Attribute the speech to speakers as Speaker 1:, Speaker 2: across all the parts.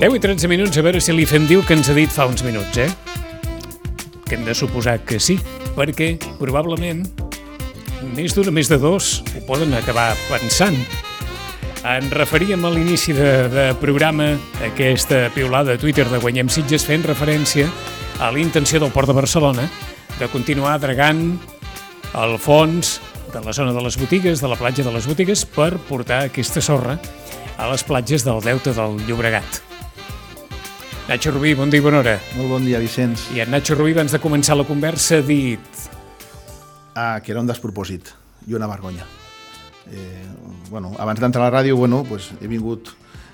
Speaker 1: Deu i 13 minuts, a veure si li fem diu que ens ha dit fa uns minuts, eh? Que hem de suposar que sí, perquè probablement més d'un o més de dos ho poden acabar pensant. En referíem a l'inici de, de programa aquesta piulada de Twitter de Guanyem Sitges fent referència a la intenció del Port de Barcelona de continuar dragant el fons de la zona de les botigues, de la platja de les botigues, per portar aquesta sorra a les platges del Deute del Llobregat. Nacho Rubí, bon dia i bona hora.
Speaker 2: Molt bon dia, Vicenç.
Speaker 1: I en Nacho Rubí, abans de començar la conversa, ha dit...
Speaker 2: Ah, que era un despropòsit i una vergonya. Eh, bueno, abans d'entrar a la ràdio, bueno, pues he vingut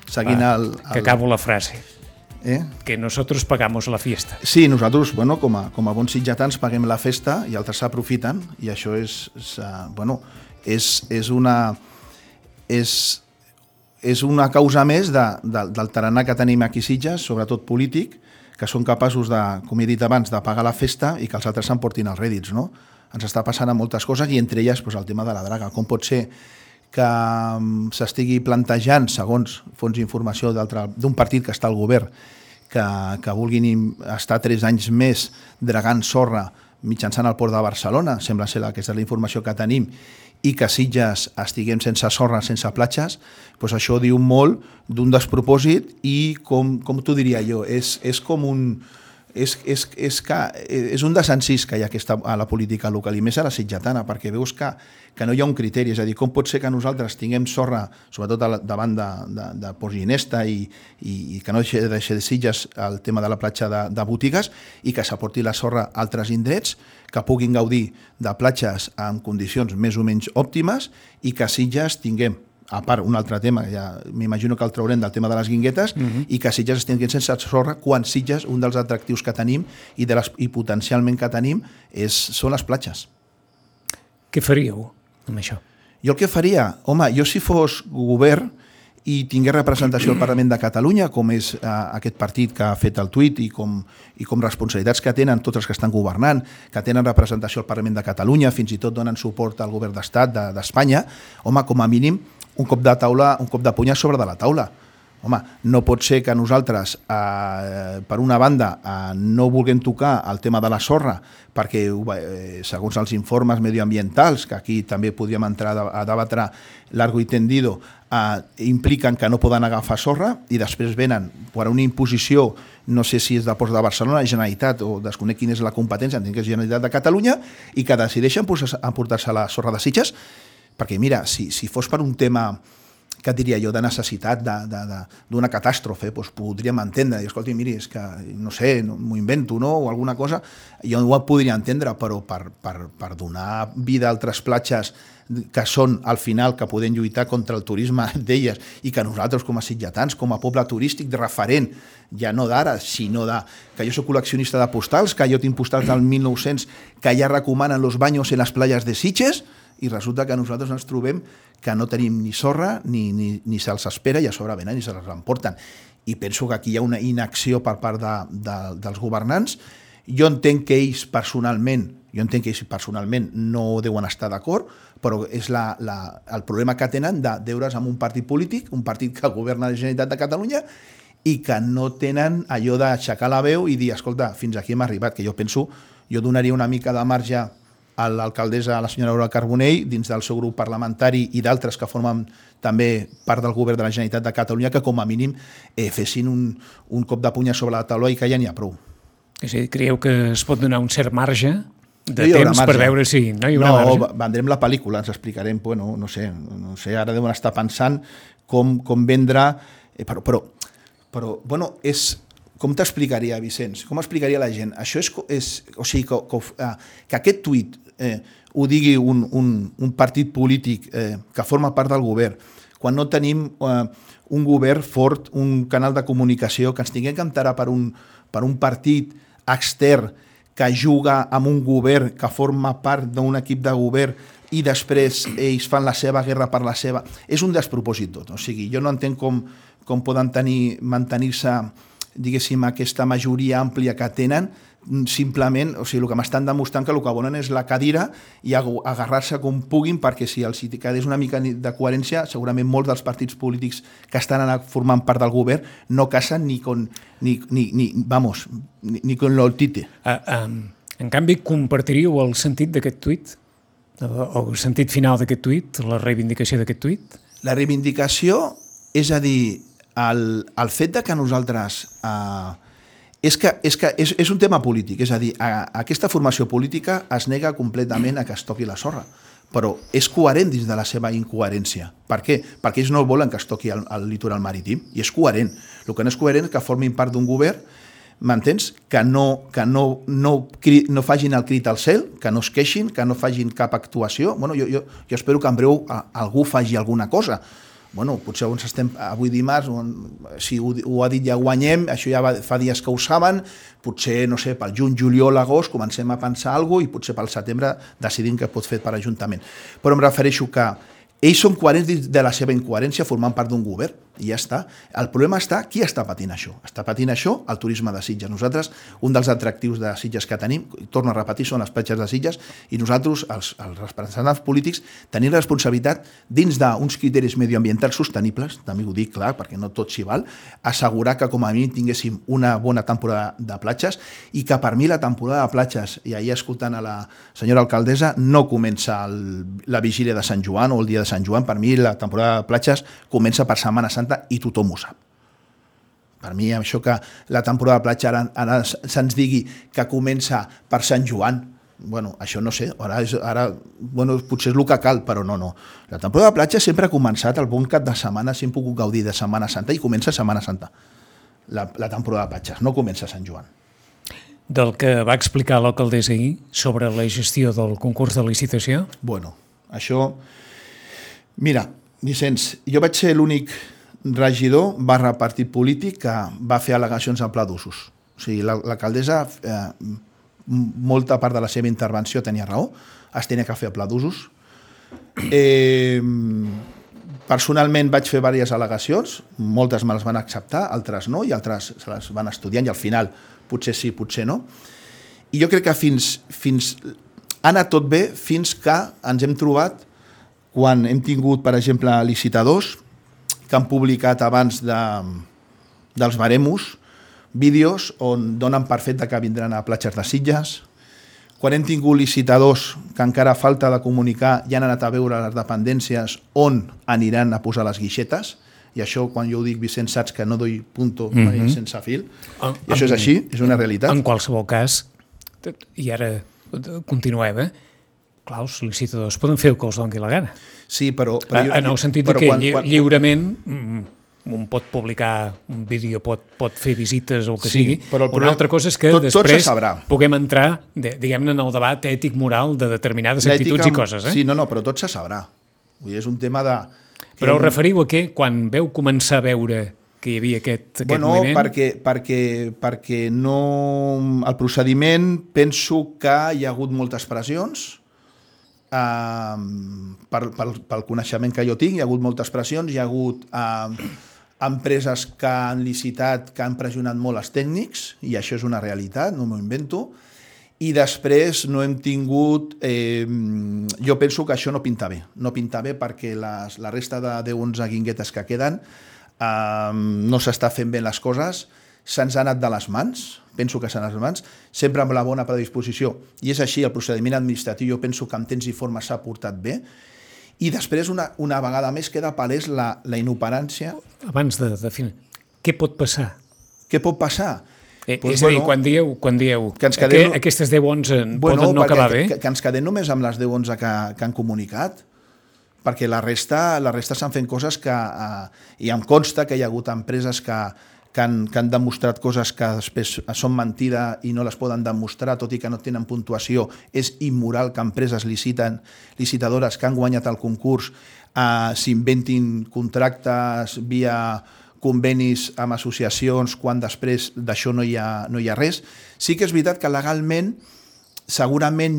Speaker 2: seguint
Speaker 1: Va,
Speaker 2: el,
Speaker 1: Que
Speaker 2: el...
Speaker 1: acabo la frase.
Speaker 2: Eh?
Speaker 1: Que nosotros pagamos la fiesta.
Speaker 2: Sí, nosaltres, bueno, com a, com a bons sitjatans, paguem la festa i altres s'aprofiten i això és, és, uh, bueno, és, és una... És, és una causa més de, de, del tarannà que tenim aquí Sitges, sobretot polític, que són capaços de, com he dit abans, de pagar la festa i que els altres s'emportin els rèdits, no? Ens està passant a moltes coses i entre elles pues, el tema de la draga. Com pot ser que mm, s'estigui plantejant, segons fons d'informació d'un partit que està al govern, que, que vulguin estar tres anys més dragant sorra mitjançant el port de Barcelona, sembla ser la, aquesta és la informació que tenim, i que Sitges estiguem sense sorra, sense platges, doncs això diu molt d'un despropòsit i, com, com t'ho diria jo, és, és com un... És, és, és, que, és un desencís que hi ha aquesta, a la política local i més a la sitgetana, perquè veus que, que no hi ha un criteri, és a dir, com pot ser que nosaltres tinguem sorra, sobretot la- davant de, de, de Port Ginesta i, i, i que no deixi, deixi de Sitges el tema de la platja de, de botigues i que s'aporti la sorra a altres indrets, que puguin gaudir de platges en condicions més o menys òptimes i que Sitges tinguem a part, un altre tema, ja m'imagino que el traurem del tema de les guinguetes, uh -huh. i que Sitges es tinguin sense sorra, quan Sitges, un dels atractius que tenim i, de les, i potencialment que tenim, és, són les platges.
Speaker 1: Què faríeu amb això?
Speaker 2: Jo el que faria, home, jo si fos govern i tingués representació al Parlament de Catalunya, com és eh, aquest partit que ha fet el tuit i com, i com responsabilitats que tenen tots els que estan governant, que tenen representació al Parlament de Catalunya, fins i tot donen suport al govern d'Estat de- d'Espanya, home, com a mínim, un cop de taula, un cop de puny a sobre de la taula. Home, no pot ser que nosaltres, eh, per una banda, eh, no vulguem tocar el tema de la sorra, perquè, eh, segons els informes medioambientals, que aquí també podríem entrar a, debatre largo i tendido, eh, impliquen que no poden agafar sorra i després venen per una imposició, no sé si és de Ports de Barcelona, Generalitat, o desconec quina és la competència, entenc que és Generalitat de Catalunya, i que decideixen emportar-se la sorra de Sitges, perquè mira, si, si fos per un tema que diria jo, de necessitat d'una catàstrofe, doncs podríem entendre, i escolti, miri, és que, no sé, m'ho invento, no?, o alguna cosa, jo ho podria entendre, però per, per, per donar vida a altres platges que són, al final, que podem lluitar contra el turisme d'elles i que nosaltres, com a sitgetans, com a poble turístic de referent, ja no d'ara, sinó de... que jo sóc col·leccionista de postals, que jo tinc postals del 1900 que ja recomanen los baños en les playas de Sitges, i resulta que nosaltres ens trobem que no tenim ni sorra ni, ni, ni se'ls espera i a sobre venen i se les emporten. I penso que aquí hi ha una inacció per part de, de, dels governants. Jo entenc que ells personalment, jo entenc que ells personalment no deuen estar d'acord, però és la, la, el problema que tenen de deure's amb un partit polític, un partit que governa la Generalitat de Catalunya, i que no tenen allò d'aixecar la veu i dir, escolta, fins aquí hem arribat, que jo penso, jo donaria una mica de marge l'alcaldessa, a la senyora Aurora Carbonell, dins del seu grup parlamentari i d'altres que formen també part del govern de la Generalitat de Catalunya, que com a mínim eh, fessin un, un cop de punya sobre la taula i que ja n'hi ha prou.
Speaker 1: És a dir, creieu que es pot donar un cert marge de
Speaker 2: No
Speaker 1: temps per
Speaker 2: marge.
Speaker 1: veure si no hi haurà
Speaker 2: no,
Speaker 1: marge?
Speaker 2: va- vendrem la pel·lícula, ens explicarem, bueno, no sé, no sé, ara deuen estar pensant com, com vendre, eh, però, però, però, bueno, és, com t'explicaria, Vicenç? Com explicaria la gent? Això és, és o sigui, que, que, eh, que aquest tuit eh, ho digui un, un, un partit polític eh, que forma part del govern, quan no tenim eh, un govern fort, un canal de comunicació, que ens tinguem que enterar per un, per un partit extern que juga amb un govern que forma part d'un equip de govern i després ells fan la seva guerra per la seva... És un despropòsit tot. O sigui, jo no entenc com, com poden tenir mantenir-se diguéssim, aquesta majoria àmplia que tenen, simplement, o sigui, el que m'estan demostrant que el que volen és la cadira i agarrar-se com puguin perquè si els quedés una mica de coherència, segurament molts dels partits polítics que estan formant part del govern no casen ni con, ni, ni, ni vamos, ni, ni con l'oltite.
Speaker 1: Uh, um, en canvi, compartiríeu el sentit d'aquest tuit? O el sentit final d'aquest tuit? La reivindicació d'aquest tuit?
Speaker 2: La reivindicació, és a dir, el, el fet de que nosaltres... Eh, és que, és, que és, és un tema polític, és a dir, a, a aquesta formació política es nega completament a que es toqui la sorra, però és coherent dins de la seva incoherència. Per què? Perquè ells no volen que es toqui el, el litoral marítim, i és coherent. El que no és coherent és que formin part d'un govern m'entens? Que, no, que no, no, no facin el crit al cel, que no es queixin, que no facin cap actuació. Bueno, jo, jo, jo espero que en breu algú faci alguna cosa, bueno, potser on estem avui dimarts, on, si ho, ho ha dit ja guanyem, això ja va, fa dies que ho saben, potser, no sé, pel juny, juliol, agost, comencem a pensar alguna i potser pel setembre decidim què pot fer per Ajuntament. Però em refereixo que ells són coherents de la seva incoherència formant part d'un govern i ja està. El problema està, qui està patint això? Està patint això el turisme de Sitges. Nosaltres, un dels atractius de Sitges que tenim, torno a repetir, són les platges de Sitges, i nosaltres, els, els representants polítics, tenim responsabilitat dins d'uns criteris medioambientals sostenibles, també ho dic clar, perquè no tot s'hi val, assegurar que com a mínim tinguéssim una bona temporada de platges i que per mi la temporada de platges, i ahir escoltant a la senyora alcaldessa, no comença el, la vigília de Sant Joan o el dia de Sant Joan, per mi la temporada de platges comença per Setmana Santa Santa i tothom ho sap. Per mi, això que la temporada de platja ara, ara se'ns digui que comença per Sant Joan, bueno, això no sé, ara, és, ara bueno, potser és el que cal, però no, no. La temporada de platja sempre ha començat, el bon cap de setmana, si hem pogut gaudir de Setmana Santa i comença Setmana Santa, la, la temporada de platges, no comença Sant Joan.
Speaker 1: Del que va explicar l'alcaldessa ahir sobre la gestió del concurs de licitació?
Speaker 2: Bueno, això... Mira, Vicenç, jo vaig ser l'únic regidor barra partit polític que va fer al·legacions en pla d'usos. O sigui, l'alcaldessa, eh, molta part de la seva intervenció tenia raó, es tenia que fer a pla d'usos. Eh, personalment vaig fer diverses al·legacions, moltes me les van acceptar, altres no, i altres se les van estudiant, i al final potser sí, potser no. I jo crec que fins, fins ha anat tot bé fins que ens hem trobat quan hem tingut, per exemple, licitadors que han publicat abans de, dels baremos vídeos on donen per fet que vindran a platges de Sitges. Quan hem tingut licitadors que encara falta de comunicar ja han anat a veure les dependències on aniran a posar les guixetes, i això quan jo ho dic, Vicent, saps que no doy punto mm -hmm. sense fil, en, i això és així, és una realitat.
Speaker 1: En qualsevol cas, i ara continuem, eh? clar, els licitadors poden fer el que els doni la gana.
Speaker 2: Sí, però... però
Speaker 1: jo, en el sentit però que quan, quan, lliurement mm, un pot publicar un vídeo, pot, pot fer visites o el que sí, sigui. Però el problema, Una altra cosa és que tot, després tot puguem entrar, diguem-ne, en el debat ètic-moral de determinades actituds i coses. Eh?
Speaker 2: Sí, no, no, però tot se sabrà. Vull dir, és un tema de...
Speaker 1: Però ho referiu a què? Quan veu començar a veure que hi havia aquest, aquest
Speaker 2: bueno,
Speaker 1: moviment?
Speaker 2: Perquè, perquè, perquè no... El procediment penso que hi ha hagut moltes pressions, eh, per, pel, pel coneixement que jo tinc, hi ha hagut moltes pressions, hi ha hagut eh, empreses que han licitat, que han pressionat molt els tècnics, i això és una realitat, no m'ho invento, i després no hem tingut... Eh, jo penso que això no pinta bé. No pinta bé perquè les, la resta de 10-11 guinguetes que queden eh, no s'està fent bé les coses, se'ns ha anat de les mans, penso que seran les mans, sempre amb la bona predisposició. I és així, el procediment administratiu jo penso que amb temps i forma s'ha portat bé, i després, una, una vegada més, queda palès la, la inoperància...
Speaker 1: Abans de definir, què pot passar?
Speaker 2: Què pot passar?
Speaker 1: Eh, pues, és bueno, a dir, quan dieu, quan dieu que ens quedem, que, aquestes 10-11 bueno, poden no acabar bé?
Speaker 2: Que, que ens quedem només amb les 10-11 que, que han comunicat, perquè la resta la resta s'han fet coses que... Eh, I em consta que hi ha hagut empreses que, que han, que han demostrat coses que després són mentida i no les poden demostrar, tot i que no tenen puntuació, és immoral que empreses liciten, licitadores que han guanyat el concurs eh, s'inventin contractes via convenis amb associacions quan després d'això no, hi ha, no hi ha res. Sí que és veritat que legalment segurament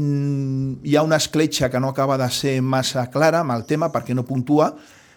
Speaker 2: hi ha una escletxa que no acaba de ser massa clara amb el tema perquè no puntua,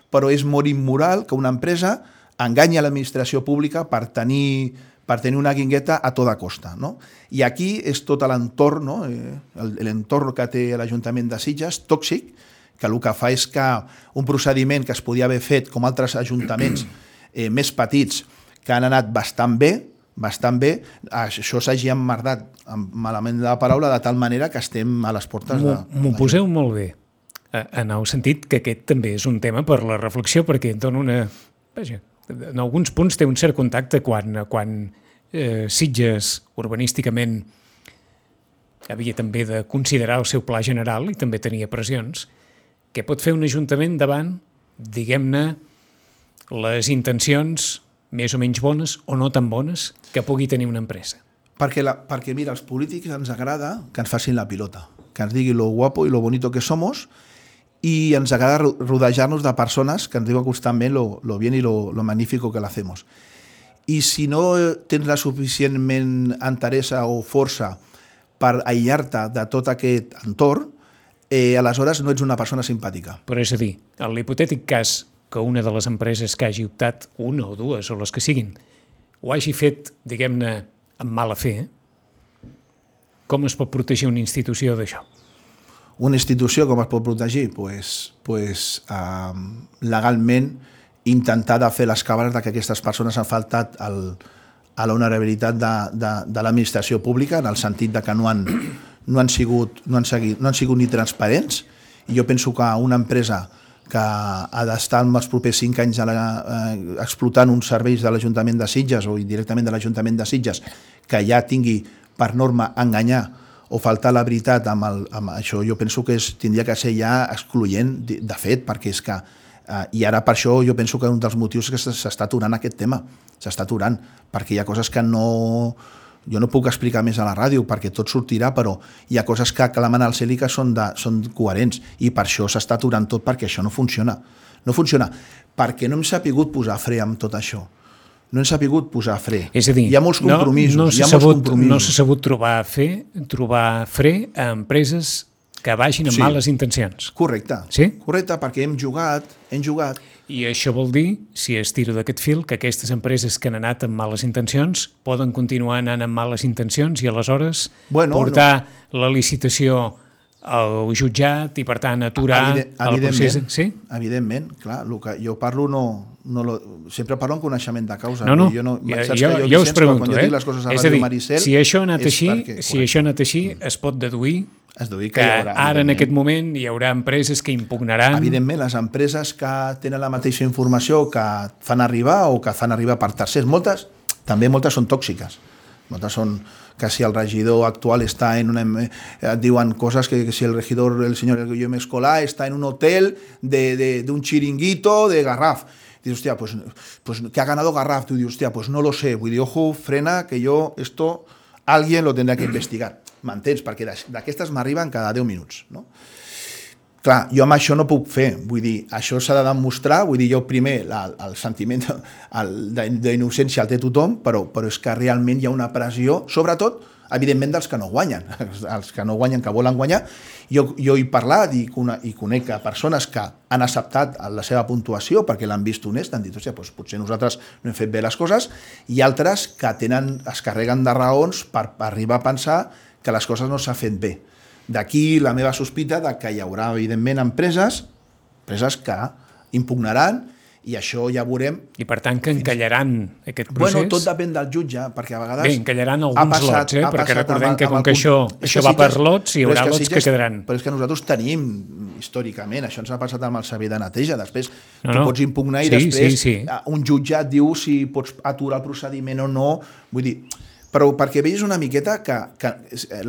Speaker 2: però és molt immoral que una empresa enganya l'administració pública per tenir, per tenir una guingueta a tota costa. No? I aquí és tot l'entorn, no? Eh, l'entorn que té l'Ajuntament de Sitges, tòxic, que el que fa és que un procediment que es podia haver fet com altres ajuntaments eh, més petits que han anat bastant bé, bastant bé, això s'hagi emmerdat amb malament de la paraula de tal manera que estem a les portes de...
Speaker 1: M'ho poseu molt bé, eh, en el sentit que aquest també és un tema per la reflexió, perquè dona una... Vaja, en alguns punts té un cert contacte quan, quan eh, Sitges urbanísticament havia també de considerar el seu pla general i també tenia pressions, què pot fer un ajuntament davant, diguem-ne, les intencions més o menys bones o no tan bones que pugui tenir una empresa?
Speaker 2: Perquè, la, perquè mira, als polítics ens agrada que ens facin la pilota, que ens digui lo guapo i lo bonito que somos y ens agrada rodejar-nos de persones que ens diuen constantment lo, lo bien i lo, lo magnífico que l'hacemos. I si no tens la suficientment enteresa o força per aïllar-te de tot aquest entorn, eh, aleshores no ets una persona simpàtica.
Speaker 1: Però és a dir, en l'hipotètic cas que una de les empreses que hagi optat, una o dues o les que siguin, ho hagi fet, diguem-ne, amb mala fe, com es pot protegir una institució d'això?
Speaker 2: Una institució com es pot protegir? Pues, pues, uh, legalment intentar de fer les cabres de que aquestes persones han faltat el, a l'honorabilitat de, de, de l'administració pública en el sentit de que no han, no han, sigut, no han, seguit, no han sigut ni transparents i jo penso que una empresa que ha d'estar en els propers cinc anys a la, eh, explotant uns serveis de l'Ajuntament de Sitges o indirectament de l'Ajuntament de Sitges que ja tingui per norma enganyar o faltar la veritat amb, el, amb això, jo penso que és, tindria que ser ja excloent de, de fet, perquè és que eh, i ara per això jo penso que un dels motius és que s'està aturant aquest tema, s'està aturant, perquè hi ha coses que no, jo no puc explicar més a la ràdio perquè tot sortirà, però hi ha coses que clamen al cel i que són, de, són coherents i per això s'està aturant tot perquè això no funciona. No funciona perquè no hem sapigut posar fre amb tot això no hem sabut posar fre.
Speaker 1: És a dir,
Speaker 2: hi ha molts compromisos.
Speaker 1: No, no
Speaker 2: s'ha
Speaker 1: sabut, no sabut trobar, fe, trobar fre a empreses que vagin amb sí. males intencions.
Speaker 2: Correcte.
Speaker 1: Sí?
Speaker 2: Correcte, perquè hem jugat, hem jugat.
Speaker 1: I això vol dir, si es tiro d'aquest fil, que aquestes empreses que han anat amb males intencions poden continuar anant amb males intencions i aleshores bueno, portar no. la licitació al jutjat i, per tant, aturar
Speaker 2: Evident,
Speaker 1: el procés. Sí?
Speaker 2: Evidentment, clar, el que jo parlo no, no lo, sempre parlo en coneixement de causa.
Speaker 1: No, no,
Speaker 2: jo, no,
Speaker 1: ja, jo, jo, jo us pregunto,
Speaker 2: quan
Speaker 1: eh?
Speaker 2: Jo les coses a
Speaker 1: és a dir,
Speaker 2: Maricel,
Speaker 1: si això ha anat així, perquè, si això ha anat així, es pot deduir
Speaker 2: es deduir
Speaker 1: que, que haurà, ara en aquest moment hi haurà empreses que impugnaran...
Speaker 2: Evidentment, les empreses que tenen la mateixa informació que fan arribar o que fan arribar per tercers, moltes, també moltes són tòxiques. Moltes són que si el regidor actual està en una... Eh, diuen coses que, que si el regidor, el senyor Guillem Escolà, està en un hotel de, de, de un chiringuito de Garraf. Dius, hostia, pues, pues que ha ganado Garraf. Tú dius, hostia, pues no lo sé. Vull dir, ojo, frena, que yo esto alguien lo tendrá que investigar. M'entens? Perquè d'aquestes m'arriben cada 10 minuts, no? Clar, jo amb això no puc fer, vull dir, això s'ha de demostrar, vull dir, jo primer la, el sentiment d'innocència el té tothom, però, però és que realment hi ha una pressió, sobretot, evidentment, dels que no guanyen, els que no guanyen, que volen guanyar. Jo, jo he parlat i, i conec a persones que han acceptat la seva puntuació perquè l'han vist honest, han dit, sigui, doncs potser nosaltres no hem fet bé les coses, i altres que tenen, es carreguen de raons per, per arribar a pensar que les coses no s'han fet bé. D'aquí la meva sospita de que hi haurà, evidentment, empreses, empreses que impugnaran i això ja veurem...
Speaker 1: I per tant que encallaran aquest procés?
Speaker 2: Bueno, tot depèn del jutge, perquè a vegades...
Speaker 1: Bé, encallaran alguns passat, lots, eh? perquè recordem que com que això, això va per lots, hi haurà lots que quedaran.
Speaker 2: Però és que nosaltres tenim, històricament, això ens ha passat amb el servei de neteja, després no, no. tu pots impugnar i sí, després sí, sí. un jutge et diu si pots aturar el procediment o no, vull dir però perquè vegis una miqueta que, que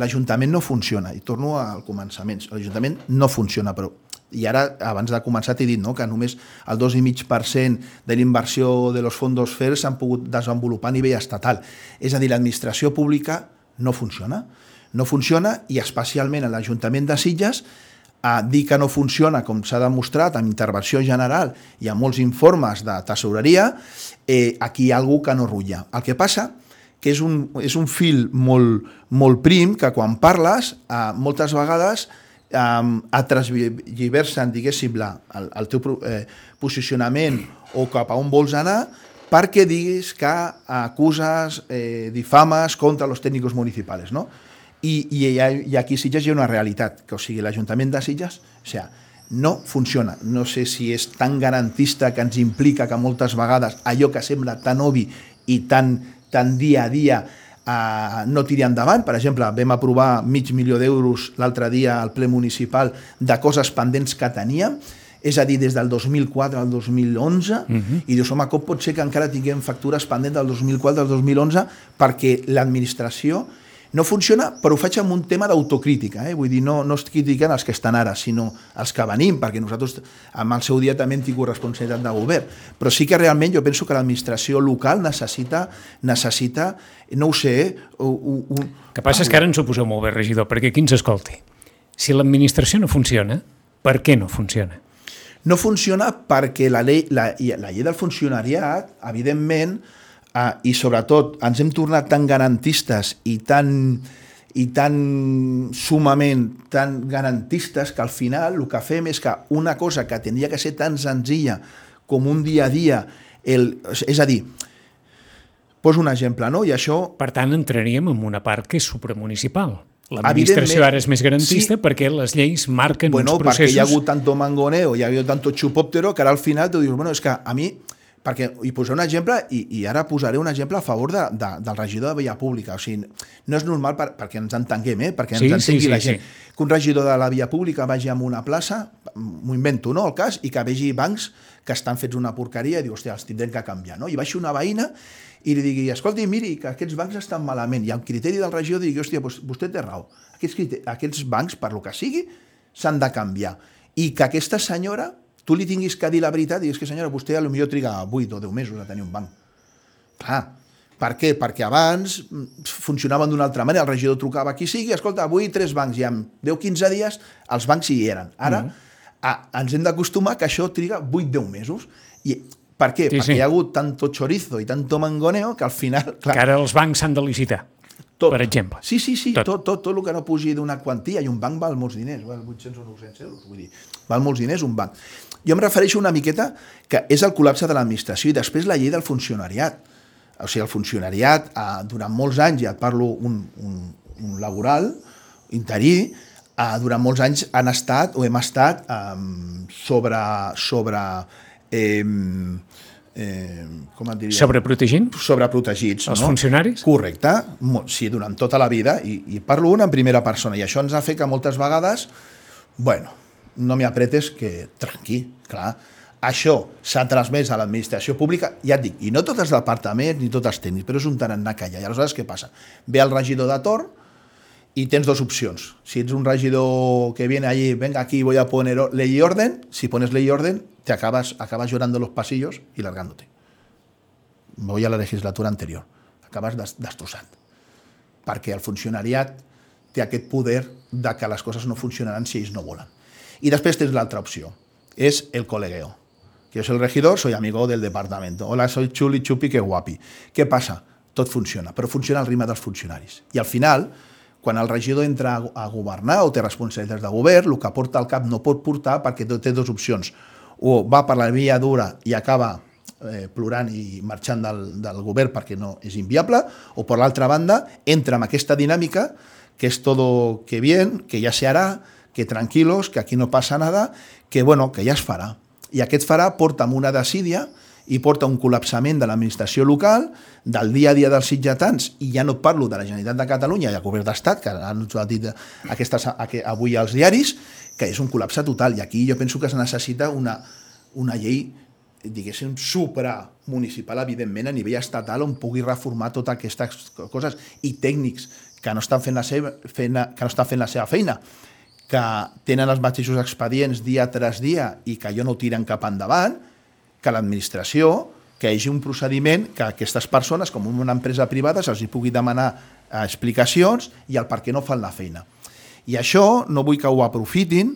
Speaker 2: l'Ajuntament no funciona, i torno al començament, l'Ajuntament no funciona, però i ara, abans de començar, t'he dit no? que només el 2,5% de l'inversió de los fondos FER s'han pogut desenvolupar a nivell estatal. És a dir, l'administració pública no funciona. No funciona i especialment a l'Ajuntament de Sitges a dir que no funciona, com s'ha demostrat amb intervenció general i amb molts informes de tesoreria, eh, aquí hi ha algú que no rutlla. El que passa que és un, és un fil molt, molt prim que quan parles eh, moltes vegades eh, et transversen, diguéssim, la, el, el teu eh, posicionament o cap a on vols anar perquè diguis que acuses, eh, difames contra els tècnics municipals, no? I, i, i aquí a Sitges hi ha una realitat, que o sigui, l'Ajuntament de Sitges, o sigui, no funciona. No sé si és tan garantista que ens implica que moltes vegades allò que sembla tan obvi i tan tan dia a dia eh, no tiri endavant. Per exemple, vam aprovar mig milió d'euros l'altre dia al ple municipal de coses pendents que teníem, és a dir, des del 2004 al 2011, uh -huh. i dius, home, com pot ser que encara tinguem factures pendents del 2004 al 2011 perquè l'administració no funciona, però ho faig amb un tema d'autocrítica, eh? vull dir, no, no estic criticant els que estan ara, sinó els que venim, perquè nosaltres amb el seu dia també hem tingut responsabilitat de govern, però sí que realment jo penso que l'administració local necessita, necessita no ho sé... Un,
Speaker 1: un... que passa és que ara ens ho poseu molt bé, regidor, perquè qui ens escolti? Si l'administració no funciona, per què no funciona?
Speaker 2: No funciona perquè la llei, la, la llei del funcionariat, evidentment, ah, i sobretot ens hem tornat tan garantistes i tan, i tan sumament tan garantistes que al final el que fem és que una cosa que tindria que ser tan senzilla com un dia a dia, el, és a dir, poso un exemple, no? I això...
Speaker 1: Per tant, entraríem en una part que és supramunicipal. L'administració ara és més garantista sí, perquè les lleis marquen
Speaker 2: bueno,
Speaker 1: uns processos...
Speaker 2: Bueno, perquè hi ha hagut tanto mangoneo, hi ha hagut tanto xupòptero, que ara al final tu dius, bueno, és que a mi perquè hi posaré un exemple i, i ara posaré un exemple a favor de, de, del regidor de via pública. O sigui, no és normal per, perquè ens entenguem, eh? perquè ens
Speaker 1: sí,
Speaker 2: entengui
Speaker 1: sí, sí,
Speaker 2: la gent.
Speaker 1: Sí.
Speaker 2: Que un regidor de la via pública vagi a una plaça, m'ho invento, no?, el cas, i que vegi bancs que estan fets una porqueria i diu, hòstia, els tindrem que canviar, no? I baixi una veïna i li digui, escolti, miri, que aquests bancs estan malament. I el criteri del regidor digui, hòstia, doncs vostè té raó. Aquests, aquests bancs, per lo que sigui, s'han de canviar. I que aquesta senyora tu li tinguis que dir la veritat i és que senyora, vostè potser triga 8 o 10 mesos a tenir un banc. Clar, per què? Perquè abans mm, funcionaven d'una altra manera, el regidor trucava a qui sigui, escolta, avui tres bancs i en 10-15 dies els bancs hi eren. Ara mm -hmm. a, ens hem d'acostumar que això triga 8-10 mesos. I per què?
Speaker 1: Sí,
Speaker 2: Perquè
Speaker 1: sí.
Speaker 2: hi ha hagut tanto chorizo i tanto mangoneo que al final...
Speaker 1: Clar, que ara els bancs s'han de licitar. Tot. Per exemple.
Speaker 2: Sí, sí, sí,
Speaker 1: tot,
Speaker 2: tot, tot, tot el que no pugi d'una quantia, i un banc val molts diners, val 800 o 900 euros, vull dir, val molts diners un banc. Jo em refereixo una miqueta que és el col·lapse de l'administració i després la llei del funcionariat. O sigui, el funcionariat, eh, durant molts anys, ja et parlo un, un, un laboral, interí, eh, durant molts anys han estat o hem estat eh, sobre, sobre eh, eh, com et diria?
Speaker 1: Sobreprotegint?
Speaker 2: Sobreprotegits.
Speaker 1: Els
Speaker 2: no?
Speaker 1: funcionaris?
Speaker 2: Correcte, sí, durant tota la vida, i, i parlo una en primera persona, i això ens ha fet que moltes vegades, bueno, no m'hi apretes que tranqui, clar. Això s'ha transmès a l'administració pública, ja et dic, i no tots els departaments ni tots els tècnics, però és un tarannà que hi ha. I aleshores què passa? Ve el regidor de torn i tens dues opcions. Si ets un regidor que viene allí, venga aquí, voy a poner ley y orden, si pones ley y orden, te acabas, acabas llorando los pasillos y largándote. Voy a la legislatura anterior. Acabes destrossat. Perquè el funcionariat té aquest poder de que les coses no funcionaran si ells no volen. Y después tienes la otra opción, es el colegueo. Yo soy el regidor, soy amigo del departamento. Hola, soy Chuli Chupi, que guapi. Què passa? Tot funciona, però funciona al ritme dels funcionaris. I al final, quan el regidor entra a governar o té responsabilitats de govern, el que porta al cap no pot portar perquè té dues opcions. O va per la via dura i acaba eh, plorant i marxant del, del govern perquè no és inviable, o per l'altra banda, entra en aquesta dinàmica que és todo que bien, que ja se hará, que tranquilos, que aquí no passa nada, que, bueno, que ja es farà. I aquest farà porta amb una desídia i porta un col·lapsament de l'administració local, del dia a dia dels sitjatans, i ja no parlo de la Generalitat de Catalunya i el Govern d'Estat, que han dit aquestes, avui als diaris, que és un col·lapse total. I aquí jo penso que es necessita una, una llei diguéssim, supramunicipal, evidentment, a nivell estatal, on pugui reformar totes aquestes coses, i tècnics que no estan fent la seva, fent, que no estan fent la seva feina, que tenen els mateixos expedients dia tras dia i que allò no tiren cap endavant, que l'administració, que hi hagi un procediment que aquestes persones, com una empresa privada, se'ls pugui demanar eh, explicacions i el per què no fan la feina. I això no vull que ho aprofitin,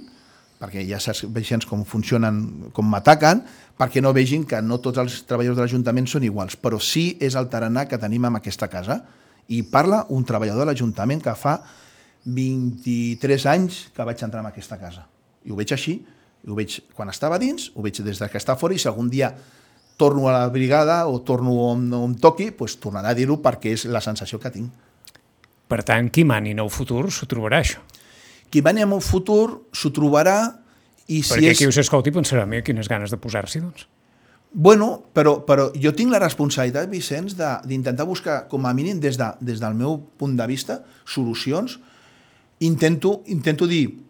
Speaker 2: perquè ja saps veient com funcionen, com m'ataquen, perquè no vegin que no tots els treballadors de l'Ajuntament són iguals, però sí és el tarannà que tenim en aquesta casa. I parla un treballador de l'Ajuntament que fa 23 anys que vaig entrar en aquesta casa. I ho veig així, i ho veig quan estava dins, ho veig des que està fora, i si algun dia torno a la brigada o torno on, on toqui, doncs tornarà a dir-ho perquè és la sensació que tinc.
Speaker 1: Per tant, qui mani el futur s'ho trobarà, això.
Speaker 2: Qui mani en el futur s'ho trobarà i si
Speaker 1: Perquè
Speaker 2: és...
Speaker 1: qui us escolti pensarà, mira, quines ganes de posar-s'hi, doncs.
Speaker 2: Bueno, però, però jo tinc la responsabilitat, Vicenç, de- d'intentar buscar, com a mínim, des, de, des del meu punt de vista, solucions. Intento, intento dir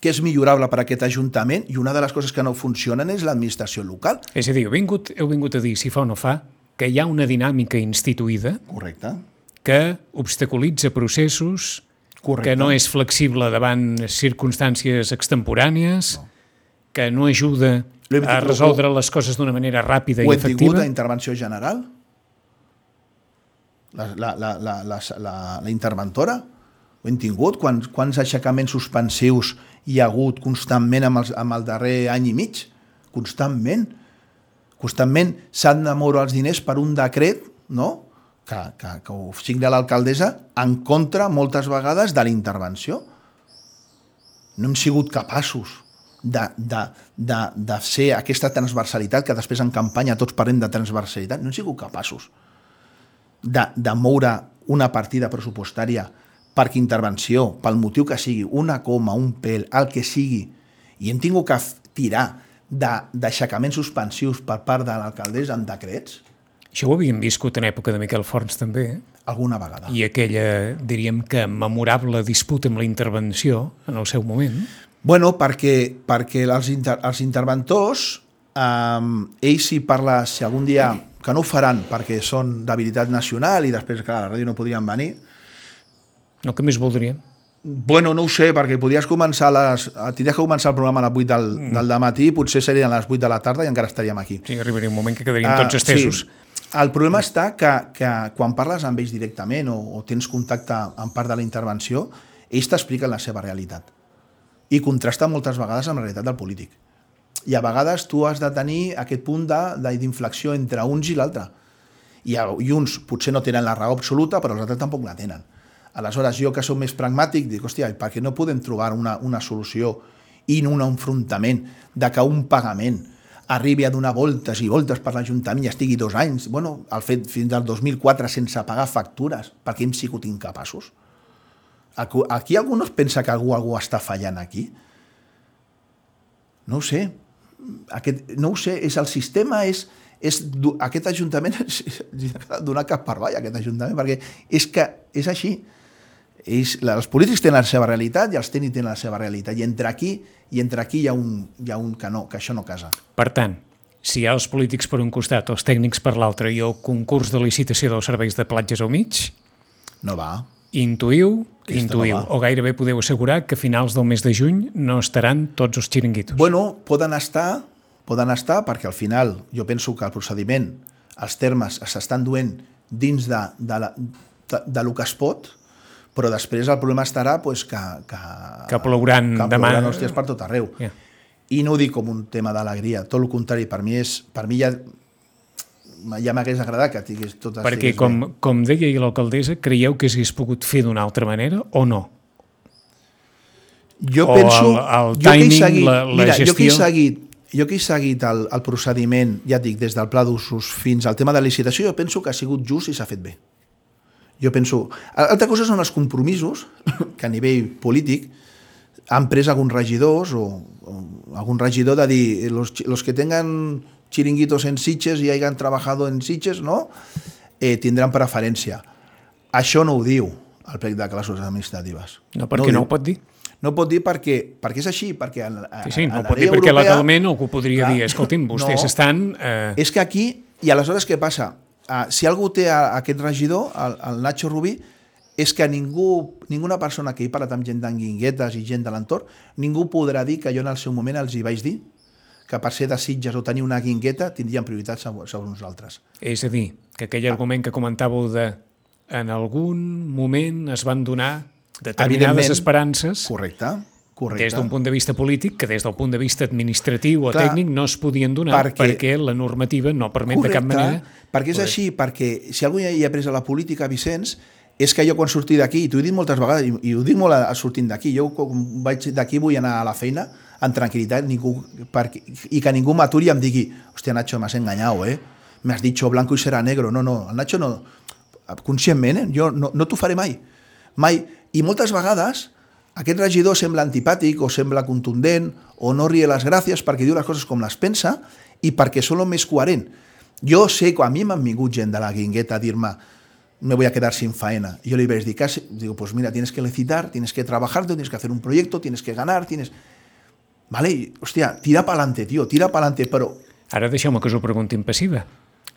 Speaker 2: que és millorable per a aquest Ajuntament i una de les coses que no funcionen és l'administració local.
Speaker 1: És a dir, heu vingut, heu vingut a dir, si fa o no fa, que hi ha una dinàmica instituïda
Speaker 2: Correcte.
Speaker 1: que obstaculitza processos,
Speaker 2: Correcte.
Speaker 1: que no és flexible davant circumstàncies extemporànies, no. que no ajuda
Speaker 2: Ho
Speaker 1: a resoldre les coses d'una manera ràpida
Speaker 2: Ho
Speaker 1: i
Speaker 2: hem tingut
Speaker 1: efectiva.
Speaker 2: a intervenció general? La, la, la, la, la, la, la interventora? Ho hem tingut? Quants, quants aixecaments suspensius hi ha hagut constantment amb, els, amb el darrer any i mig? Constantment. Constantment s'han de moure els diners per un decret, no?, que, que, que ho signa l'alcaldessa en contra, moltes vegades, de la intervenció. No hem sigut capaços de, de, de, de ser aquesta transversalitat, que després en campanya tots parlem de transversalitat, no hem sigut capaços de, de moure una partida pressupostària perquè intervenció, pel motiu que sigui, una coma, un pèl, el que sigui, i hem tingut que tirar d'aixecaments suspensius per part de l'alcaldessa en decrets,
Speaker 1: Això ho havíem viscut en època de Miquel Forns també, eh?
Speaker 2: alguna vegada.
Speaker 1: i aquella, diríem que, memorable disputa amb la intervenció en el seu moment.
Speaker 2: Bueno, perquè, perquè els, inter, els interventors, eh, ells si parla, si algun dia, que no ho faran perquè són d'habilitat nacional i després, clar, a la ràdio no podrien venir,
Speaker 1: No, que més voldríem?
Speaker 2: Bueno, no ho sé, perquè podries començar les... Tindries que començar el programa a les 8 del, mm. del matí, potser serien a les 8 de la tarda i encara estaríem aquí.
Speaker 1: Sí, arribaria un moment que quedarien
Speaker 2: Ah,
Speaker 1: tots estesos.
Speaker 2: Sí. El problema està que, que quan parles amb ells directament o, o tens contacte amb part de la intervenció, ells t'expliquen la seva realitat. I contrasta moltes vegades amb la realitat del polític. I a vegades tu has de tenir aquest punt d'inflexió entre uns i l'altre. I, I uns potser no tenen la raó absoluta, però els altres tampoc la tenen. Aleshores, jo que sóc més pragmàtic, dic, hòstia, per què no podem trobar una, una solució i no un enfrontament de que un pagament arribi a donar voltes i voltes per l'Ajuntament i estigui dos anys, bueno, el fet fins al 2004 sense pagar factures, perquè hem sigut incapaços. Aquí, algú no es pensa que algú, algú està fallant aquí? No ho sé. Aquest, no ho sé, és el sistema, és, és aquest Ajuntament donar cap per avall, aquest Ajuntament, perquè és que és així. Ells, els polítics tenen la seva realitat i els tècnics tenen la seva realitat. I entre aquí i entre aquí hi ha un, hi ha un que, no, que això no casa.
Speaker 1: Per tant, si hi ha els polítics per un costat, els tècnics per l'altre i el concurs de licitació dels serveis de platges al mig,
Speaker 2: No va.
Speaker 1: intuïu,
Speaker 2: Aquesta
Speaker 1: intuïu,
Speaker 2: no va.
Speaker 1: o gairebé podeu assegurar que a finals del mes de juny no estaran tots els xiringuitos.
Speaker 2: Bueno, poden estar, poden estar perquè al final jo penso que el procediment, els termes s'estan duent dins de, de, la, de, de lo que es pot, però després el problema estarà pues, que, que,
Speaker 1: Que plouran
Speaker 2: que
Speaker 1: demà.
Speaker 2: plouran hòsties per tot arreu.
Speaker 1: Ja.
Speaker 2: I no ho dic com un tema d'alegria, tot el contrari, per mi és, per mi ja, ja m'hagués agradat que tingués tot
Speaker 1: Perquè, com,
Speaker 2: bé.
Speaker 1: com deia ahir l'alcaldessa, creieu que s'hagués pogut fer d'una altra manera o no?
Speaker 2: Jo
Speaker 1: o
Speaker 2: penso...
Speaker 1: el- el
Speaker 2: jo que he
Speaker 1: timing,
Speaker 2: seguit,
Speaker 1: la- la
Speaker 2: mira, jo que he
Speaker 1: gestió.
Speaker 2: seguit, jo que he seguit el, el procediment, ja dic, des del pla d'usos fins al tema de licitació, jo penso que ha sigut just i s'ha fet bé. Jo penso... Altra cosa són els compromisos que a nivell polític han pres alguns regidors o, o algun regidor de dir los, los que tengan chiringuitos en Sitges y hayan trabajado en Sitges, ¿no? Eh, tindran preferència. Això no ho diu el plec de classes administratives.
Speaker 1: No, perquè no,
Speaker 2: diu.
Speaker 1: ho pot dir.
Speaker 2: No pot dir perquè, perquè és així, perquè a,
Speaker 1: Sí, sí, no ho
Speaker 2: la
Speaker 1: pot dir perquè
Speaker 2: europea-
Speaker 1: legalment algú podria
Speaker 2: Clar,
Speaker 1: dir, escolti'm, vostès
Speaker 2: no.
Speaker 1: estan... Eh,
Speaker 2: És que aquí, i aleshores què passa? Uh, si algú té a, a aquest regidor, el, el Nacho Rubí, és que ningú, ninguna persona que he parlat amb gent d'anguinguetes i gent de l'entorn, ningú podrà dir que jo en el seu moment els hi vaig dir que per ser de Sitges o tenir una guingueta tindrien prioritat sobre, sobre nosaltres.
Speaker 1: És a dir, que aquell argument que comentàveu de en algun moment es van donar determinades esperances
Speaker 2: Correcte, correcte.
Speaker 1: des d'un punt de vista polític que des del punt de vista administratiu o
Speaker 2: Clar,
Speaker 1: tècnic no es podien donar
Speaker 2: perquè-
Speaker 1: perquè, la normativa no permet de cap manera
Speaker 2: perquè és
Speaker 1: poder-
Speaker 2: així, perquè si algú ja hi ha après a la política, Vicenç, és que jo quan surti d'aquí, i t'ho he dit moltes vegades, i, i ho dic molt a, a sortint d'aquí, jo quan vaig d'aquí vull anar a la feina amb tranquil·litat ningú, perquè, i que ningú m'aturi i em digui hòstia, Nacho, m'has enganyat, eh? M'has dit blanco i serà negro. No, no, el Nacho no... Conscientment, eh? Jo no, no t'ho faré mai. Mai. I moltes vegades aquest regidor sembla antipàtic o sembla contundent o no rie les gràcies perquè diu les coses com les pensa i perquè són el més coherent. Jo sé que a mi m'han vingut gent de la guingueta a dir-me me voy a quedar sin faena. Yo le iba a dedicar, digo, pues mira, tienes que licitar, tienes que trabajar, tienes que hacer un proyecto, tienes que ganar, tienes... Vale, i, hòstia, tira pa'lante, tio, tira pa'lante, però
Speaker 1: Ara deixeu-me que us ho pregunti en passiva.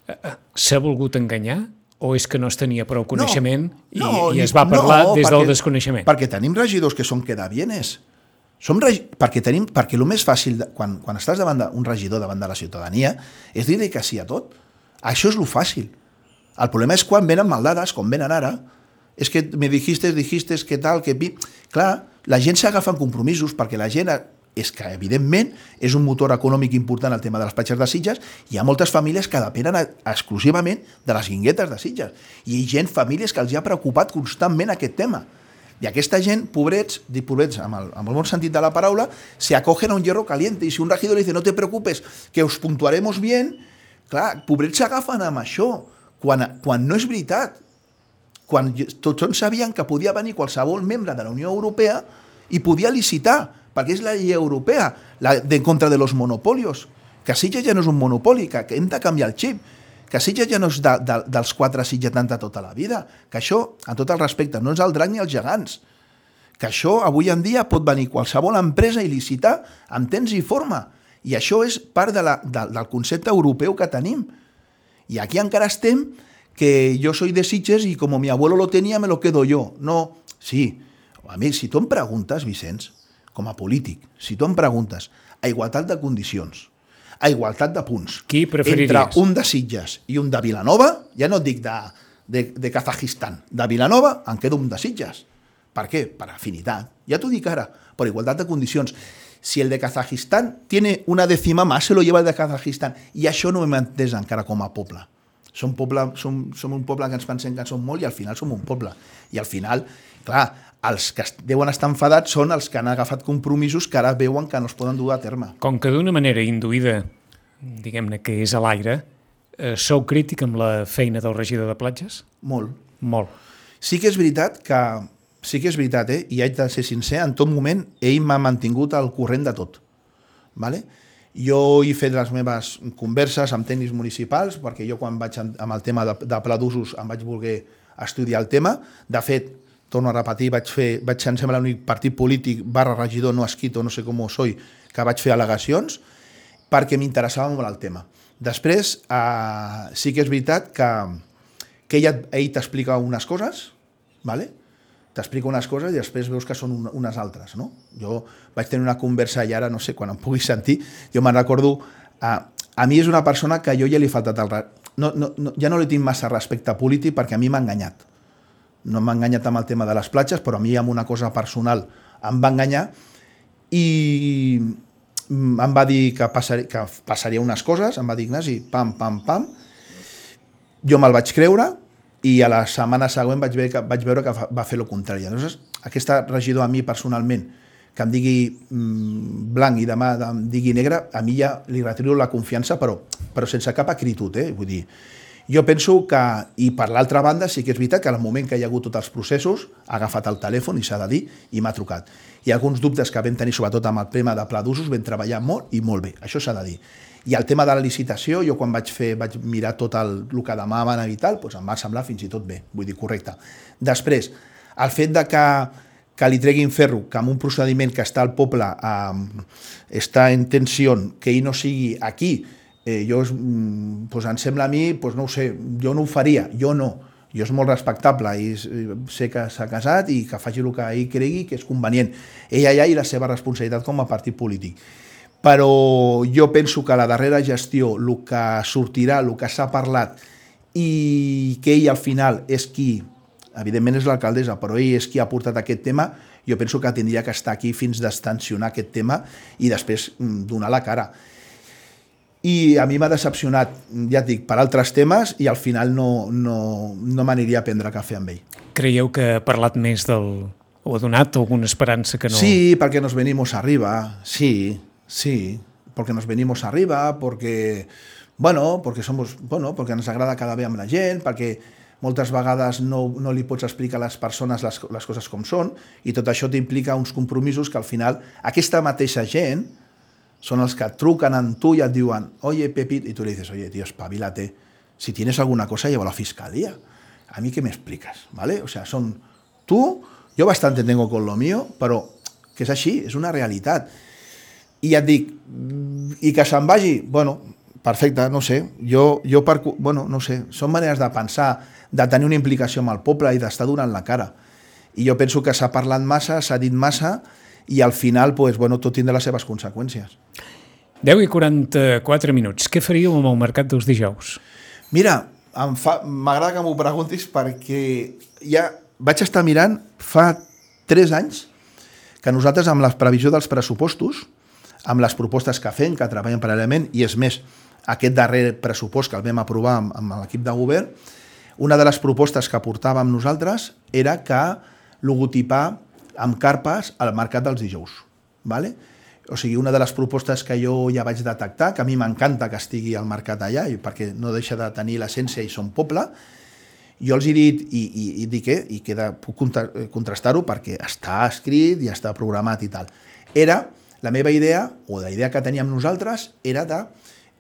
Speaker 1: Eh, eh, S'ha volgut enganyar o és que no es tenia prou coneixement i, i es va parlar des del desconeixement?
Speaker 2: Perquè tenim regidors que són quedavienes. Som reg... perquè, tenim... perquè el més fàcil, de... quan, quan estàs davant d'un regidor davant de la ciutadania, és dir-li que sí a tot. Això és lo fàcil. El problema és quan venen maldades, com venen ara, és que me dijiste, dijiste, que tal, que... Clar, la gent s'agafa en compromisos perquè la gent és que, evidentment, és un motor econòmic important el tema de les platges de Sitges, hi ha moltes famílies que depenen exclusivament de les guinguetes de Sitges. I hi ha gent, famílies, que els ha preocupat constantment aquest tema. I aquesta gent, pobrets, pobrets amb el, amb el bon sentit de la paraula, se acogen a un hierro caliente. I si un regidor li dice, no te preocupes, que us puntuaremos bien, clar, pobrets s'agafen amb això, quan, quan no és veritat. Quan tots sabien que podia venir qualsevol membre de la Unió Europea i podia licitar, perquè és la llei europea, la de contra de los monopolios. Que Sitges ja no és un monopoli, que, hem de canviar el xip que Sitges ja no és de, de, dels quatre sitgetans de tota la vida, que això, a tot el respecte, no és el drac ni els gegants, que això avui en dia pot venir qualsevol empresa i licitar amb temps i forma, i això és part de la, de, del concepte europeu que tenim. I aquí encara estem que jo soy de Sitges i com mi abuelo lo tenía, me lo quedo yo. No, sí. A mi, si tu em preguntes, Vicenç, com a polític, si tu em preguntes a igualtat de condicions, a igualtat de punts.
Speaker 1: Qui preferiries?
Speaker 2: Entre un de Sitges i un de Vilanova, ja no et dic de, de, de Kazajistan, de Vilanova em quedo un de Sitges. Per què? Per afinitat. Ja t'ho dic ara, per igualtat de condicions. Si el de Kazajistán tiene una décima más, se lo lleva el de Kazajistán. I això no hem entès encara com a poble. Som, poble, som, som un poble que ens pensem que som molt i al final som un poble. I al final, clar, els que deuen estar enfadats són els que han agafat compromisos que ara veuen que no es poden dur a terme.
Speaker 1: Com que d'una manera induïda, diguem-ne que és a l'aire, eh, sou crític amb la feina del regidor de platges?
Speaker 2: Molt.
Speaker 1: Molt.
Speaker 2: Sí que és veritat que sí que és veritat, eh? i haig de ser sincer, en tot moment ell m'ha mantingut al corrent de tot. Vale? Jo he fet les meves converses amb tècnics municipals, perquè jo quan vaig amb el tema de, de pla d'usos em vaig voler estudiar el tema. De fet, torno a repetir, vaig fer, vaig ser, em sembla, l'únic partit polític barra regidor no escrito, no sé com soy, que vaig fer al·legacions, perquè m'interessava molt el tema. Després, eh, sí que és veritat que, que ell, ell t'explica unes coses, ¿vale? t'explica unes coses i després veus que són un, unes altres, no? Jo vaig tenir una conversa i ara, no sé, quan em puguis sentir, jo me'n recordo, a, a mi és una persona que jo ja li he faltat el... No, no, no, ja no li tinc massa respecte polític perquè a mi m'ha enganyat. No m'ha enganyat amb el tema de les platges, però a mi amb una cosa personal em va enganyar i em va dir que, passar, que passaria unes coses, em va dir Ignasi, pam, pam, pam, jo me'l vaig creure, i a la setmana següent vaig veure que, vaig veure que va fer el contrari. Llavors, aquesta regidor a mi personalment, que em digui mm, blanc i demà em digui negre, a mi ja li retiro la confiança, però, però sense cap acritud. Eh? Vull dir, jo penso que, i per l'altra banda, sí que és veritat que al moment que hi ha hagut tots els processos, ha agafat el telèfon i s'ha de dir, i m'ha trucat. Hi ha alguns dubtes que vam tenir, sobretot amb el tema de pla d'usos, vam treballar molt i molt bé, això s'ha de dir. I el tema de la licitació, jo quan vaig fer, vaig mirar tot el, el que demanaven i tal, doncs em va semblar fins i tot bé, vull dir, correcte. Després, el fet de que, que li treguin ferro, que amb un procediment que està al poble eh, està en tensió, que ell no sigui aquí, eh, jo, doncs em sembla a mi, doncs no ho sé, jo no ho faria, jo no. jo és molt respectable i sé que s'ha casat i que faci el que ell cregui que és convenient. Ella ja i la seva responsabilitat com a partit polític. Però jo penso que la darrera gestió, el que sortirà, el que s'ha parlat i que ell al final és qui, evidentment és l'alcaldessa, però ell és qui ha portat aquest tema, jo penso que tindria que estar aquí fins d'estensionar aquest tema i després mm, donar la cara i a mi m'ha decepcionat, ja et dic, per altres temes i al final no, no, no m'aniria a prendre cafè amb ell.
Speaker 1: Creieu que ha parlat més del... o ha donat alguna esperança que no...
Speaker 2: Sí, perquè nos venimos arriba, sí, sí, porque nos venimos arriba, porque, bueno, porque somos, bueno, porque ens agrada cada vegada amb la gent, perquè moltes vegades no, no li pots explicar a les persones les, les coses com són, i tot això t'implica uns compromisos que al final aquesta mateixa gent, son los que trucan en tu y diuen, oye, Pepit, y tú le dices, oye, tío, espabilate, si tienes alguna cosa, lleva a la fiscalía. A mí, ¿qué me explicas? ¿Vale? O sea, son tú, yo bastante tengo con lo mío, però que és així, és una realitat. I ja et dic, i que se'n bueno, perfecte, no sé, jo, jo per, bueno, no sé, són maneres de pensar, de tenir una implicació amb el poble i d'estar donant la cara. I jo penso que s'ha parlat massa, s'ha dit massa, i al final pues, bueno, tot tindrà les seves conseqüències.
Speaker 1: 10 i 44 minuts. Què faríeu amb el mercat dels dijous?
Speaker 2: Mira, m'agrada que m'ho preguntis perquè ja vaig estar mirant fa 3 anys que nosaltres amb la previsió dels pressupostos, amb les propostes que fem, que treballem paral·lelament, i és més, aquest darrer pressupost que el vam aprovar amb, amb l'equip de govern, una de les propostes que portàvem nosaltres era que logotipar amb carpes al mercat dels dijous. ¿vale? O sigui, una de les propostes que jo ja vaig detectar, que a mi m'encanta que estigui al mercat allà, perquè no deixa de tenir l'essència i som poble, jo els he dit, i, i, i dic que, i queda, puc contrastar-ho perquè està escrit i està programat i tal. Era, la meva idea, o la idea que teníem nosaltres, era de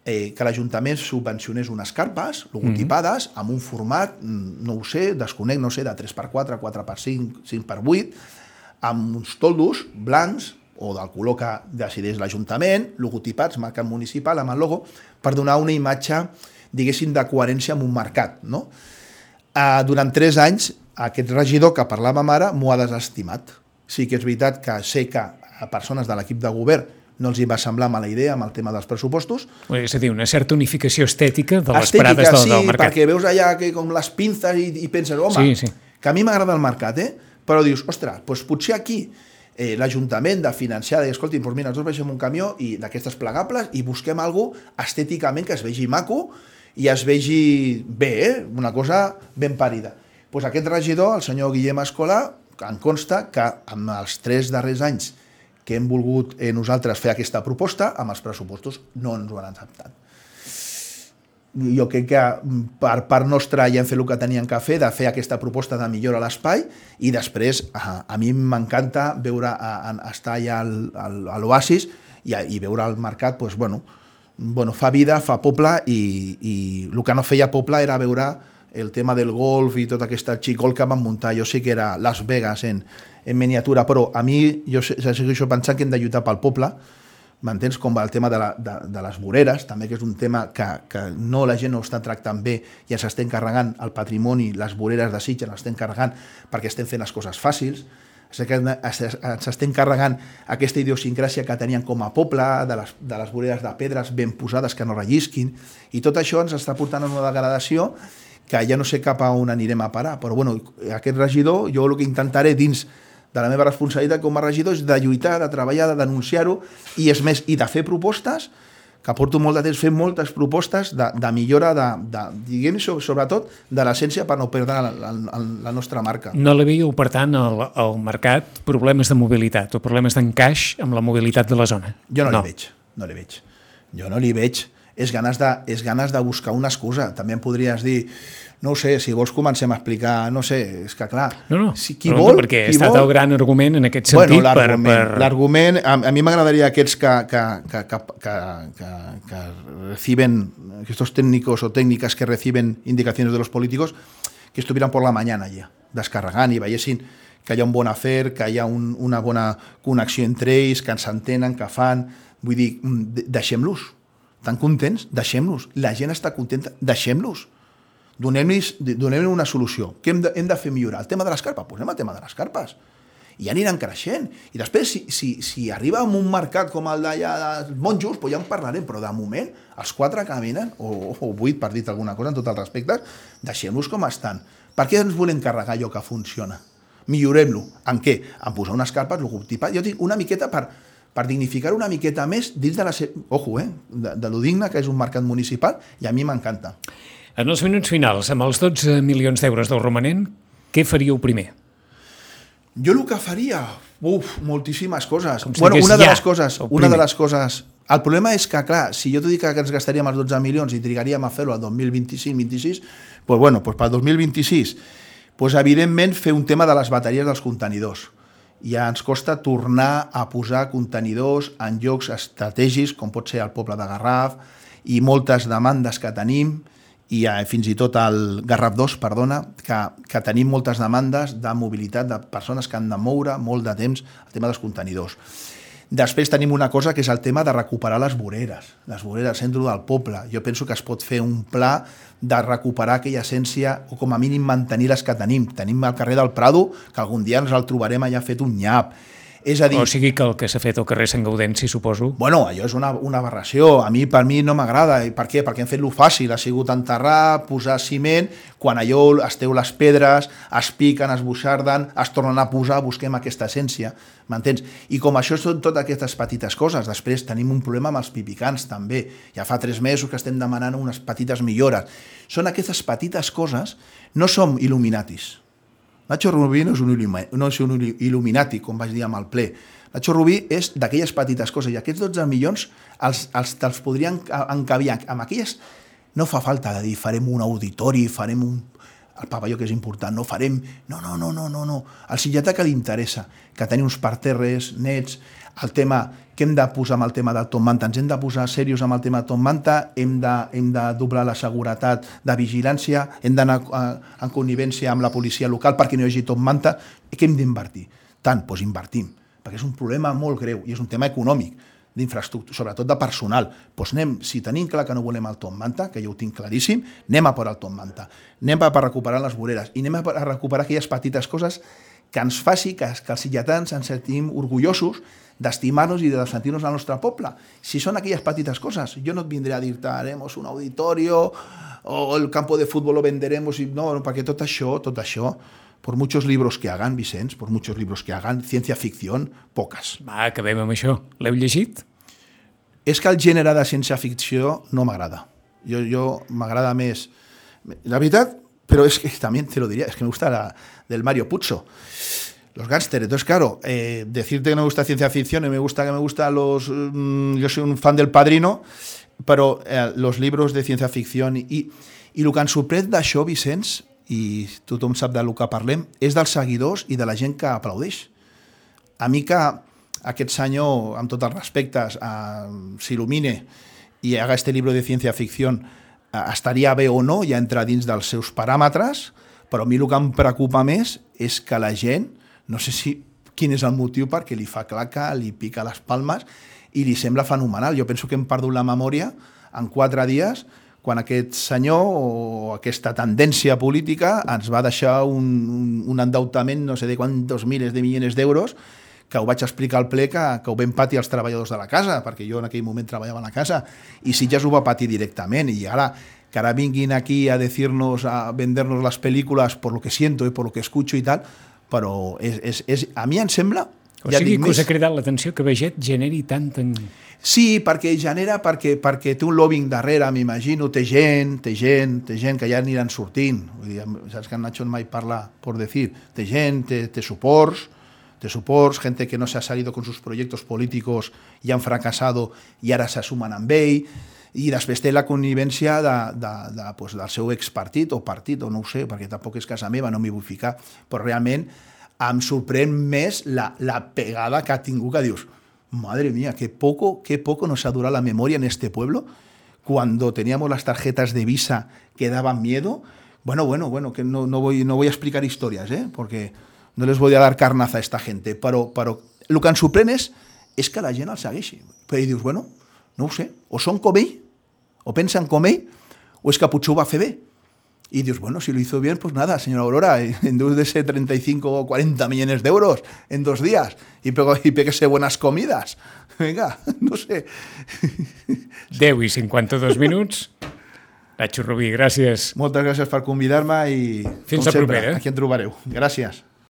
Speaker 2: eh, que l'Ajuntament subvencionés unes carpes logotipades mm -hmm. amb un format, mm, no ho sé, desconec, no sé, de 3x4, 4x5, 5x8, amb uns toldos blancs o del color que decideix l'Ajuntament, logotipats, marcat municipal, amb el logo, per donar una imatge, diguéssim, de coherència amb un mercat. No? Uh, durant tres anys, aquest regidor que parlàvem ara m'ho ha desestimat. Sí que és veritat que sé que a persones de l'equip de govern no els hi va semblar mala idea amb el tema dels pressupostos.
Speaker 1: És a dir, una certa unificació estètica de les estètica, parades del,
Speaker 2: sí,
Speaker 1: del mercat.
Speaker 2: perquè veus allà que com les pinces i, i penses, home, sí, sí. que a mi m'agrada el mercat, eh? Però dius, ostres, doncs potser aquí eh, l'Ajuntament de financiar, de, escolti, doncs mira, nosaltres baixem un camió i d'aquestes plegables i busquem algo estèticament que es vegi maco i es vegi bé, eh? una cosa ben parida. Doncs aquest regidor, el senyor Guillem Escolà, en consta que amb els tres darrers anys que hem volgut eh, nosaltres fer aquesta proposta, amb els pressupostos no ens ho han acceptat jo crec que mm, per part nostra ja hem fet el que tenien que fer, de fer aquesta proposta de millora a l'espai, i després a, a mi m'encanta veure, a, a, estar allà al, al, a l'Oasis i, i veure el mercat, doncs, bueno, bueno, fa vida, fa poble, i, i el que no feia poble era veure el tema del golf i tot aquest xicol que van muntar. Jo sé que era Las Vegas en, en miniatura, però a mi jo segueixo pensant que hem de lluitar pel poble, m'entens? Com el tema de, la, de, de les voreres, també que és un tema que, que no la gent no està tractant bé i ens estem carregant el patrimoni, les voreres de Sitges, ens estem carregant perquè estem fent les coses fàcils, ens estem carregant aquesta idiosincràsia que tenien com a poble, de les, de les voreres de pedres ben posades que no rellisquin, i tot això ens està portant a una degradació que ja no sé cap a on anirem a parar, però bueno, aquest regidor jo el que intentaré dins de la meva responsabilitat com a regidor és de lluitar, de treballar, de denunciar-ho i és més, i de fer propostes que porto molt de temps fent moltes propostes de, de millora, de, de, diguem sobretot, de l'essència per no perdre la, la, la nostra marca.
Speaker 1: No li veieu, per tant, al, al mercat problemes de mobilitat o problemes d'encaix amb la mobilitat de la zona?
Speaker 2: Jo no, no. li veig, no li veig. Jo no li veig. És ganes, de, és ganes de buscar una excusa. També em podries dir, no ho sé, si vols comencem a explicar, no sé, és que clar...
Speaker 1: No, no, si qui vol, perquè ha estat vol... el gran argument en aquest sentit.
Speaker 2: Bueno, l'argument, per... a, a mi m'agradaria aquests que, que, que, que, que, que, que reciben, estos técnicos o técnicas que reciben indicaciones de los políticos, que estuvieran por la mañana ja, descarregant i veiessin que hi ha un bon afer, que hi ha un, una bona connexió entre ells, que ens entenen, que fan... Vull dir, mm, deixem-los. Tan contents? Deixem-los. La gent està contenta? Deixem-los Donem-li donem una solució. Què hem de, hem de fer millorar? El tema de les carpes? Posem el tema de les carpes. I ja aniran creixent. I després, si, si, si arriba a un mercat com el d'allà dels monjos, doncs ja en parlarem, però de moment, els quatre que venen, o, o vuit, per dir alguna cosa, en tot el respecte, deixem-los com estan. Per què ens volem carregar allò que funciona? Millorem-lo. En què? En posar unes carpes logotipa. Jo dic una miqueta per, per dignificar una miqueta més dins de la... Ojo, eh? De, de lo digne que és un mercat municipal i a mi m'encanta.
Speaker 1: En els minuts finals, amb els 12 milions d'euros del romanent, què faríeu primer?
Speaker 2: Jo el que faria, uf, moltíssimes coses.
Speaker 1: Com si
Speaker 2: Bueno, una de
Speaker 1: ja,
Speaker 2: les coses, una de les coses... El problema és que, clar, si jo t'ho dic que ens gastaríem els 12 milions i trigaríem a fer-ho al 2025-26, doncs bueno, doncs pel 2026, doncs evidentment fer un tema de les bateries dels contenidors. Ja ens costa tornar a posar contenidors en llocs estratègics, com pot ser el poble de Garraf, i moltes demandes que tenim, i eh, fins i tot el Garraf 2, perdona, que, que tenim moltes demandes de mobilitat de persones que han de moure molt de temps el tema dels contenidors. Després tenim una cosa que és el tema de recuperar les voreres, les voreres, centre del poble. Jo penso que es pot fer un pla de recuperar aquella essència o com a mínim mantenir les que tenim. Tenim el carrer del Prado, que algun dia ens el trobarem allà fet un nyap. És a dir,
Speaker 1: O sigui que el que s'ha fet al carrer Sant Gaudenci, suposo,
Speaker 2: Bueno, allò és una, una aberració. A mi, per mi, no m'agrada. I per què? Perquè hem fet lo fàcil. Ha sigut enterrar, posar ciment, quan allò es teu les pedres, es piquen, es buixarden, es tornen a posar, busquem aquesta essència. M'entens? I com això són totes aquestes petites coses. Després tenim un problema amb els pipicans, també. Ja fa tres mesos que estem demanant unes petites millores. Són aquestes petites coses, no som il·luminatis. Nacho Rubí no és un, no és un il- il·luminati, com vaig dir amb el ple. Nacho Rubí és d'aquelles petites coses, i aquests 12 milions els, els, els podrien enca- encabir amb aquelles... No fa falta de dir, farem un auditori, farem un, el pavelló que és important, no farem... No, no, no, no, no, no. El silleta que li interessa, que tenir uns parterres nets, el tema que hem de posar amb el tema del Tom Manta, ens hem de posar serios amb el tema del Tom Manta, hem de, hem de doblar la seguretat de vigilància, hem d'anar eh, en connivència amb la policia local perquè no hi hagi Tom Manta, què hem d'invertir? Tant, doncs invertim, perquè és un problema molt greu i és un tema econòmic d'infraestructura, sobretot de personal. Doncs anem, si tenim clar que no volem el Tom Manta, que jo ho tinc claríssim, anem a per el Tom Manta. Anem a per recuperar les voreres i anem a per recuperar aquelles petites coses que ens faci que, que els illetans ens sentim orgullosos d'estimar-nos i de sentir-nos al nostre poble. Si són aquelles petites coses, jo no et vindré a dir-te haremos un auditorio o el campo de fútbol lo venderemos, i no, perquè tot això, tot això, por muchos libros que hagan, Vicenç, por muchos libros que hagan, ciencia ficción, pocas.
Speaker 1: va, acabem amb això. L'heu llegit?
Speaker 2: És que el gènere de ciència-ficció no m'agrada. Jo, jo m'agrada més... La veritat, però és que també te lo diría, es que me gusta la, del Mario Puzo. Los gángsters. Entonces, claro, eh, decirte que no me gusta ciencia ficción y me gusta que me gusta los... mm, yo soy un fan del Padrino, però eh, los libros de ciencia ficción i, i el que ens sorprèn d'això, Vicenç, i tothom sap del que parlem, és dels seguidors i de la gent que aplaudeix. A mi que aquest senyor, amb tots els respectes, eh, s'il·lumine i haga este libro de ciència ficció, eh, estaria o no, ja entra dins dels seus paràmetres, però a mi el que em preocupa més és que la gent, no sé si quin és el motiu perquè li fa claca, li pica les palmes i li sembla fenomenal. Jo penso que hem perdut la memòria en quatre dies quan aquest senyor o aquesta tendència política ens va deixar un, un, un endeutament no sé de quantos miles de milions d'euros que ho vaig explicar al ple que, que ho vam patir els treballadors de la casa, perquè jo en aquell moment treballava a la casa, i Sitges ho va patir directament, i ara que ara vinguin aquí a decirnos, a vendernos las películas por lo que siento y por lo que escucho y tal, però és, és, és, a mi em sembla...
Speaker 1: O sigui
Speaker 2: dic
Speaker 1: que us ha cridat l'atenció que Veget generi tant en...
Speaker 2: Sí, perquè genera, perquè, perquè té un lobbying darrere, m'imagino, té gent, té gent, té gent que ja aniran sortint. Vull dir, saps que en Nacho mai parla por decir. Té gent, té, té suports, té suports, gente que no se ha salido con sus proyectos políticos y han fracasado i ara s'assumen amb ell, i després té la connivència de, de, de, pues, del seu expartit o partit, o no ho sé, perquè tampoc és casa meva, no m'hi vull ficar, però realment em sorprèn més la, la pegada que ha tingut que dius, madre mía, qué poco, qué poco nos ha durado la memoria en este pueblo cuando teníamos las tarjetas de Visa que daban miedo. Bueno, bueno, bueno, que no, no, voy, no voy a explicar historias, ¿eh? porque no les voy a dar carnaza a esta gente, però, però el que ens sorprèn és, és que la gent el segueixi. Però dius, bueno, no ho sé, o són com ell, o pensen com ell, o potser ho va fer bé. Y dices, bueno, si lo hizo bien, pues nada, señora Aurora, endúdese 35 o 40 millones de euros en dos días y, péguese buenas comidas. Vinga, no sé.
Speaker 1: 10 i 52 minuts. Nacho Rubí, gràcies.
Speaker 2: Moltes gràcies per convidar-me i,
Speaker 1: Fins
Speaker 2: com
Speaker 1: la
Speaker 2: sempre,
Speaker 1: propera.
Speaker 2: aquí em trobareu. Gràcies.